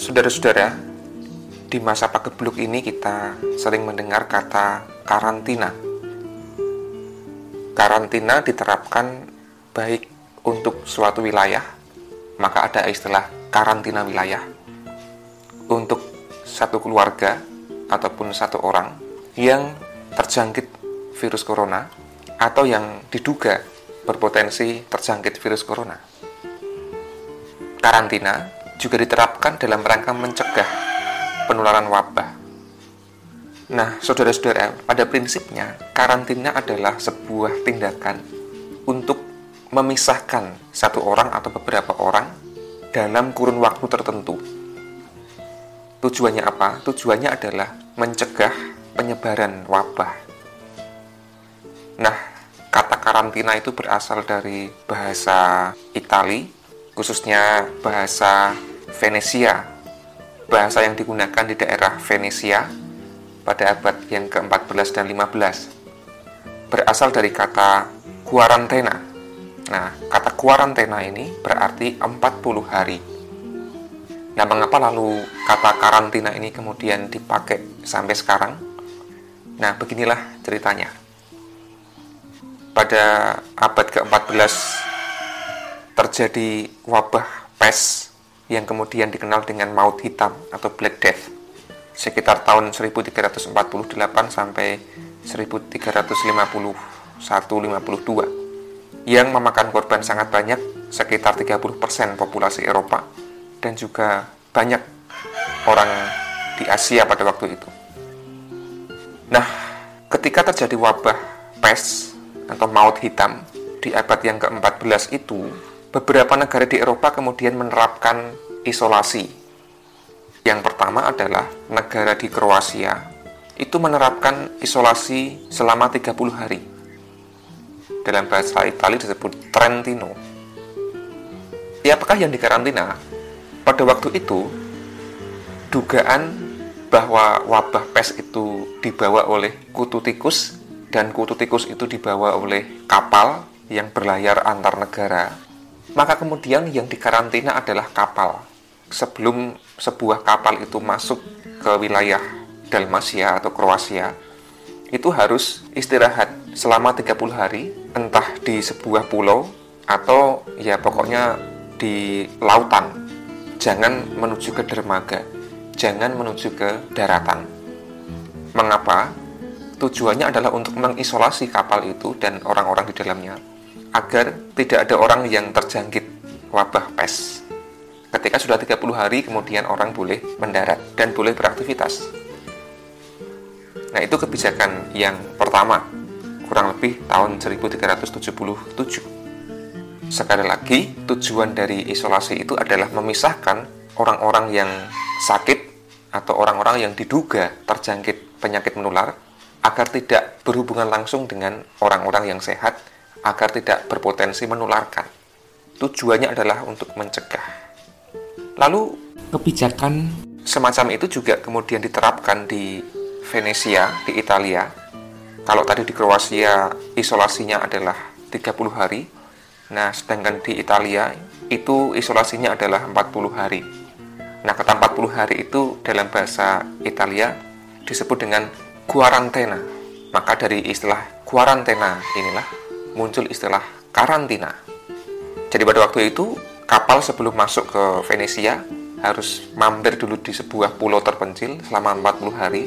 Saudara-saudara, di masa pagebluk ini kita sering mendengar kata karantina. Karantina diterapkan baik untuk suatu wilayah, maka ada istilah karantina wilayah. Untuk satu keluarga ataupun satu orang yang terjangkit virus corona atau yang diduga berpotensi terjangkit virus corona. Karantina juga diterapkan dalam rangka mencegah penularan wabah. Nah, saudara-saudara, pada prinsipnya karantina adalah sebuah tindakan untuk memisahkan satu orang atau beberapa orang dalam kurun waktu tertentu. Tujuannya apa? Tujuannya adalah mencegah penyebaran wabah. Nah, kata karantina itu berasal dari bahasa Itali, khususnya bahasa Venesia. Bahasa yang digunakan di daerah Venesia pada abad yang ke-14 dan 15. Berasal dari kata kuarantena. Nah, kata kuarantena ini berarti 40 hari. Nah, mengapa lalu kata karantina ini kemudian dipakai sampai sekarang? Nah, beginilah ceritanya. Pada abad ke-14 terjadi wabah pes yang kemudian dikenal dengan maut hitam atau Black Death sekitar tahun 1348 sampai 1351-52 yang memakan korban sangat banyak sekitar 30% populasi Eropa dan juga banyak orang di Asia pada waktu itu. Nah, ketika terjadi wabah pes atau maut hitam di abad yang ke-14 itu, beberapa negara di Eropa kemudian menerapkan isolasi. Yang pertama adalah negara di Kroasia itu menerapkan isolasi selama 30 hari. Dalam bahasa Italia disebut Trentino. Siapakah yang dikarantina? Pada waktu itu, dugaan bahwa wabah pes itu dibawa oleh kutu tikus dan kutu tikus itu dibawa oleh kapal yang berlayar antar negara maka kemudian yang dikarantina adalah kapal. Sebelum sebuah kapal itu masuk ke wilayah Dalmasia atau Kroasia, itu harus istirahat selama 30 hari, entah di sebuah pulau atau ya pokoknya di lautan. Jangan menuju ke dermaga, jangan menuju ke daratan. Mengapa? Tujuannya adalah untuk mengisolasi kapal itu dan orang-orang di dalamnya agar tidak ada orang yang terjangkit wabah pes. Ketika sudah 30 hari kemudian orang boleh mendarat dan boleh beraktivitas. Nah, itu kebijakan yang pertama, kurang lebih tahun 1377. Sekali lagi, tujuan dari isolasi itu adalah memisahkan orang-orang yang sakit atau orang-orang yang diduga terjangkit penyakit menular agar tidak berhubungan langsung dengan orang-orang yang sehat agar tidak berpotensi menularkan. Tujuannya adalah untuk mencegah. Lalu kebijakan semacam itu juga kemudian diterapkan di Venesia, di Italia. Kalau tadi di Kroasia isolasinya adalah 30 hari. Nah, sedangkan di Italia itu isolasinya adalah 40 hari. Nah, kata 40 hari itu dalam bahasa Italia disebut dengan quarantena. Maka dari istilah quarantena inilah muncul istilah karantina. Jadi pada waktu itu kapal sebelum masuk ke Venesia harus mampir dulu di sebuah pulau terpencil selama 40 hari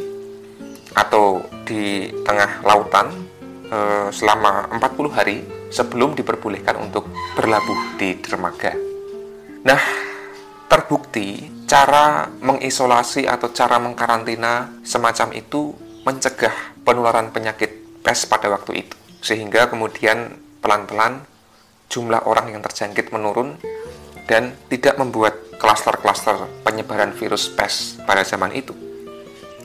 atau di tengah lautan e, selama 40 hari sebelum diperbolehkan untuk berlabuh di dermaga. Nah, terbukti cara mengisolasi atau cara mengkarantina semacam itu mencegah penularan penyakit pes pada waktu itu sehingga kemudian pelan-pelan jumlah orang yang terjangkit menurun dan tidak membuat klaster-klaster penyebaran virus PES pada zaman itu.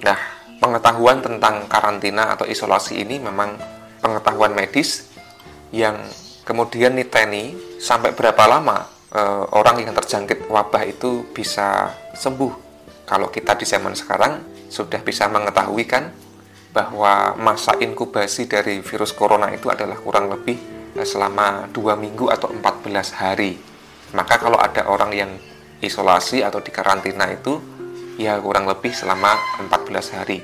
Nah, pengetahuan tentang karantina atau isolasi ini memang pengetahuan medis yang kemudian niteni sampai berapa lama e, orang yang terjangkit wabah itu bisa sembuh. Kalau kita di zaman sekarang sudah bisa mengetahui kan bahwa masa inkubasi dari virus corona itu adalah kurang lebih eh, selama dua minggu atau 14 hari. Maka kalau ada orang yang isolasi atau di karantina itu ya kurang lebih selama 14 hari.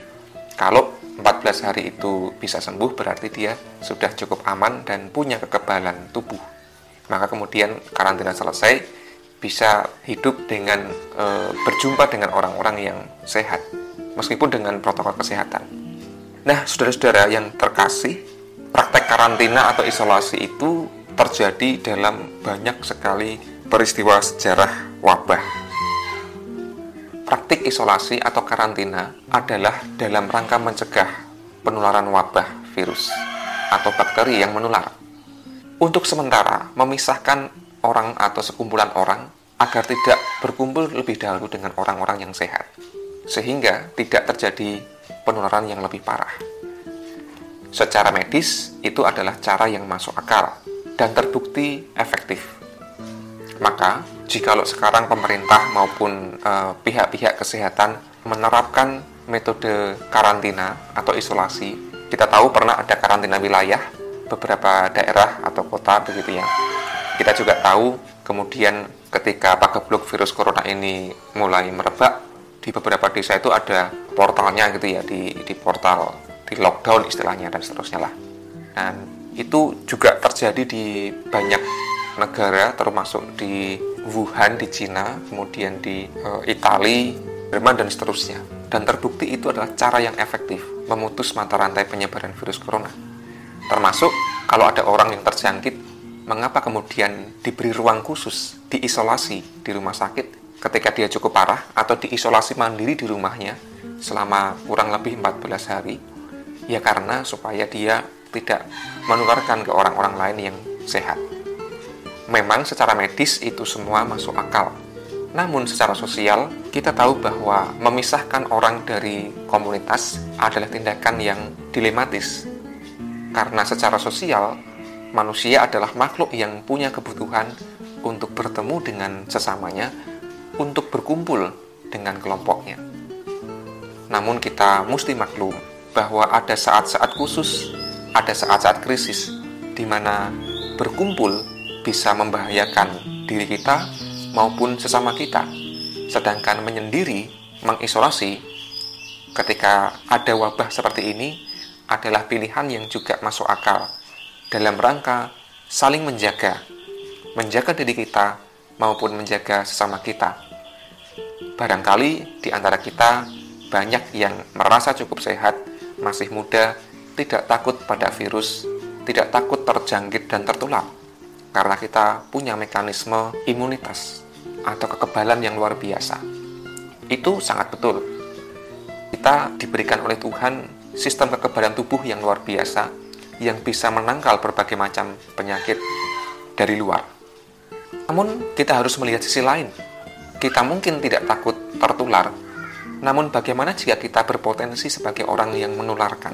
Kalau 14 hari itu bisa sembuh berarti dia sudah cukup aman dan punya kekebalan tubuh. Maka kemudian karantina selesai bisa hidup dengan e, berjumpa dengan orang-orang yang sehat meskipun dengan protokol kesehatan. Nah, saudara-saudara yang terkasih, praktek karantina atau isolasi itu terjadi dalam banyak sekali peristiwa sejarah wabah. Praktik isolasi atau karantina adalah dalam rangka mencegah penularan wabah virus atau bakteri yang menular. Untuk sementara, memisahkan orang atau sekumpulan orang agar tidak berkumpul lebih dahulu dengan orang-orang yang sehat, sehingga tidak terjadi penularan yang lebih parah. Secara medis, itu adalah cara yang masuk akal dan terbukti efektif. Maka, jikalau sekarang pemerintah maupun eh, pihak-pihak kesehatan menerapkan metode karantina atau isolasi, kita tahu pernah ada karantina wilayah beberapa daerah atau kota begitu ya. Kita juga tahu kemudian ketika pagebluk virus corona ini mulai merebak di beberapa desa itu ada portalnya gitu ya di di portal di lockdown istilahnya dan seterusnya lah. Dan itu juga terjadi di banyak negara termasuk di Wuhan di Cina kemudian di e, Italia Jerman dan seterusnya. Dan terbukti itu adalah cara yang efektif memutus mata rantai penyebaran virus corona. Termasuk kalau ada orang yang terjangkit mengapa kemudian diberi ruang khusus diisolasi di rumah sakit ketika dia cukup parah atau diisolasi mandiri di rumahnya selama kurang lebih 14 hari ya karena supaya dia tidak menularkan ke orang-orang lain yang sehat. Memang secara medis itu semua masuk akal. Namun secara sosial, kita tahu bahwa memisahkan orang dari komunitas adalah tindakan yang dilematis. Karena secara sosial, manusia adalah makhluk yang punya kebutuhan untuk bertemu dengan sesamanya, untuk berkumpul dengan kelompoknya. Namun kita mesti maklum bahwa ada saat-saat khusus, ada saat-saat krisis di mana berkumpul bisa membahayakan diri kita maupun sesama kita. Sedangkan menyendiri, mengisolasi ketika ada wabah seperti ini adalah pilihan yang juga masuk akal dalam rangka saling menjaga, menjaga diri kita maupun menjaga sesama kita. Barangkali di antara kita banyak yang merasa cukup sehat masih muda, tidak takut pada virus, tidak takut terjangkit dan tertular. Karena kita punya mekanisme imunitas atau kekebalan yang luar biasa. Itu sangat betul. Kita diberikan oleh Tuhan sistem kekebalan tubuh yang luar biasa yang bisa menangkal berbagai macam penyakit dari luar. Namun, kita harus melihat sisi lain. Kita mungkin tidak takut tertular, namun bagaimana jika kita berpotensi sebagai orang yang menularkan?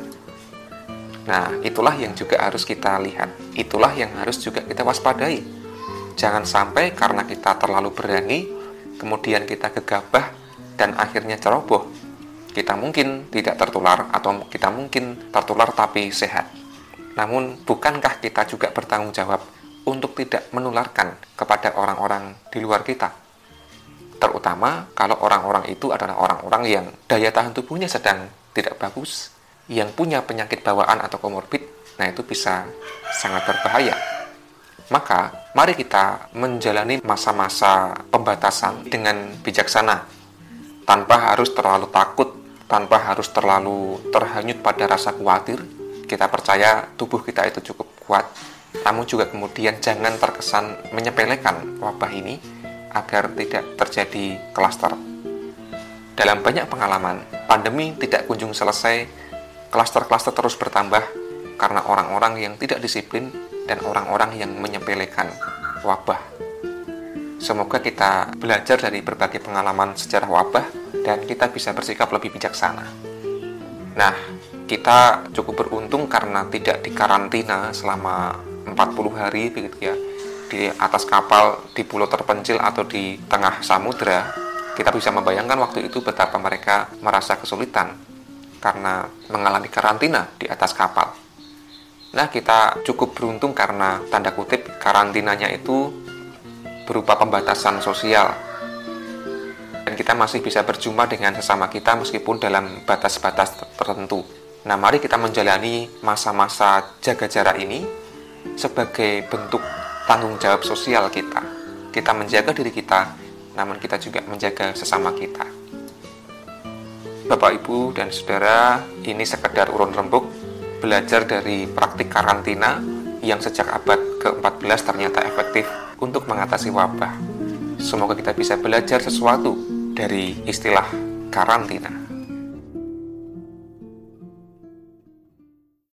Nah, itulah yang juga harus kita lihat. Itulah yang harus juga kita waspadai. Jangan sampai karena kita terlalu berani, kemudian kita gegabah dan akhirnya ceroboh. Kita mungkin tidak tertular atau kita mungkin tertular tapi sehat. Namun, bukankah kita juga bertanggung jawab untuk tidak menularkan kepada orang-orang di luar kita? Terutama kalau orang-orang itu adalah orang-orang yang daya tahan tubuhnya sedang tidak bagus, yang punya penyakit bawaan atau komorbid, nah itu bisa sangat berbahaya. Maka, mari kita menjalani masa-masa pembatasan dengan bijaksana, tanpa harus terlalu takut, tanpa harus terlalu terhanyut pada rasa khawatir. Kita percaya tubuh kita itu cukup kuat, namun juga kemudian jangan terkesan menyepelekan wabah ini, agar tidak terjadi klaster. Dalam banyak pengalaman, pandemi tidak kunjung selesai, klaster-klaster terus bertambah karena orang-orang yang tidak disiplin dan orang-orang yang menyepelekan wabah. Semoga kita belajar dari berbagai pengalaman sejarah wabah dan kita bisa bersikap lebih bijaksana. Nah, kita cukup beruntung karena tidak dikarantina selama 40 hari begitu ya di atas kapal di pulau terpencil atau di tengah samudera, kita bisa membayangkan waktu itu betapa mereka merasa kesulitan karena mengalami karantina di atas kapal. Nah, kita cukup beruntung karena tanda kutip karantinanya itu berupa pembatasan sosial. kita masih bisa berjumpa dengan sesama kita meskipun dalam batas-batas tertentu. Nah, mari kita menjalani masa-masa jaga jarak ini sebagai bentuk tanggung jawab sosial kita. Kita menjaga diri kita, namun kita juga menjaga sesama kita. Bapak, Ibu, dan Saudara, ini sekedar urun rembuk belajar dari praktik karantina yang sejak abad ke-14 ternyata efektif untuk mengatasi wabah. Semoga kita bisa belajar sesuatu dari istilah karantina.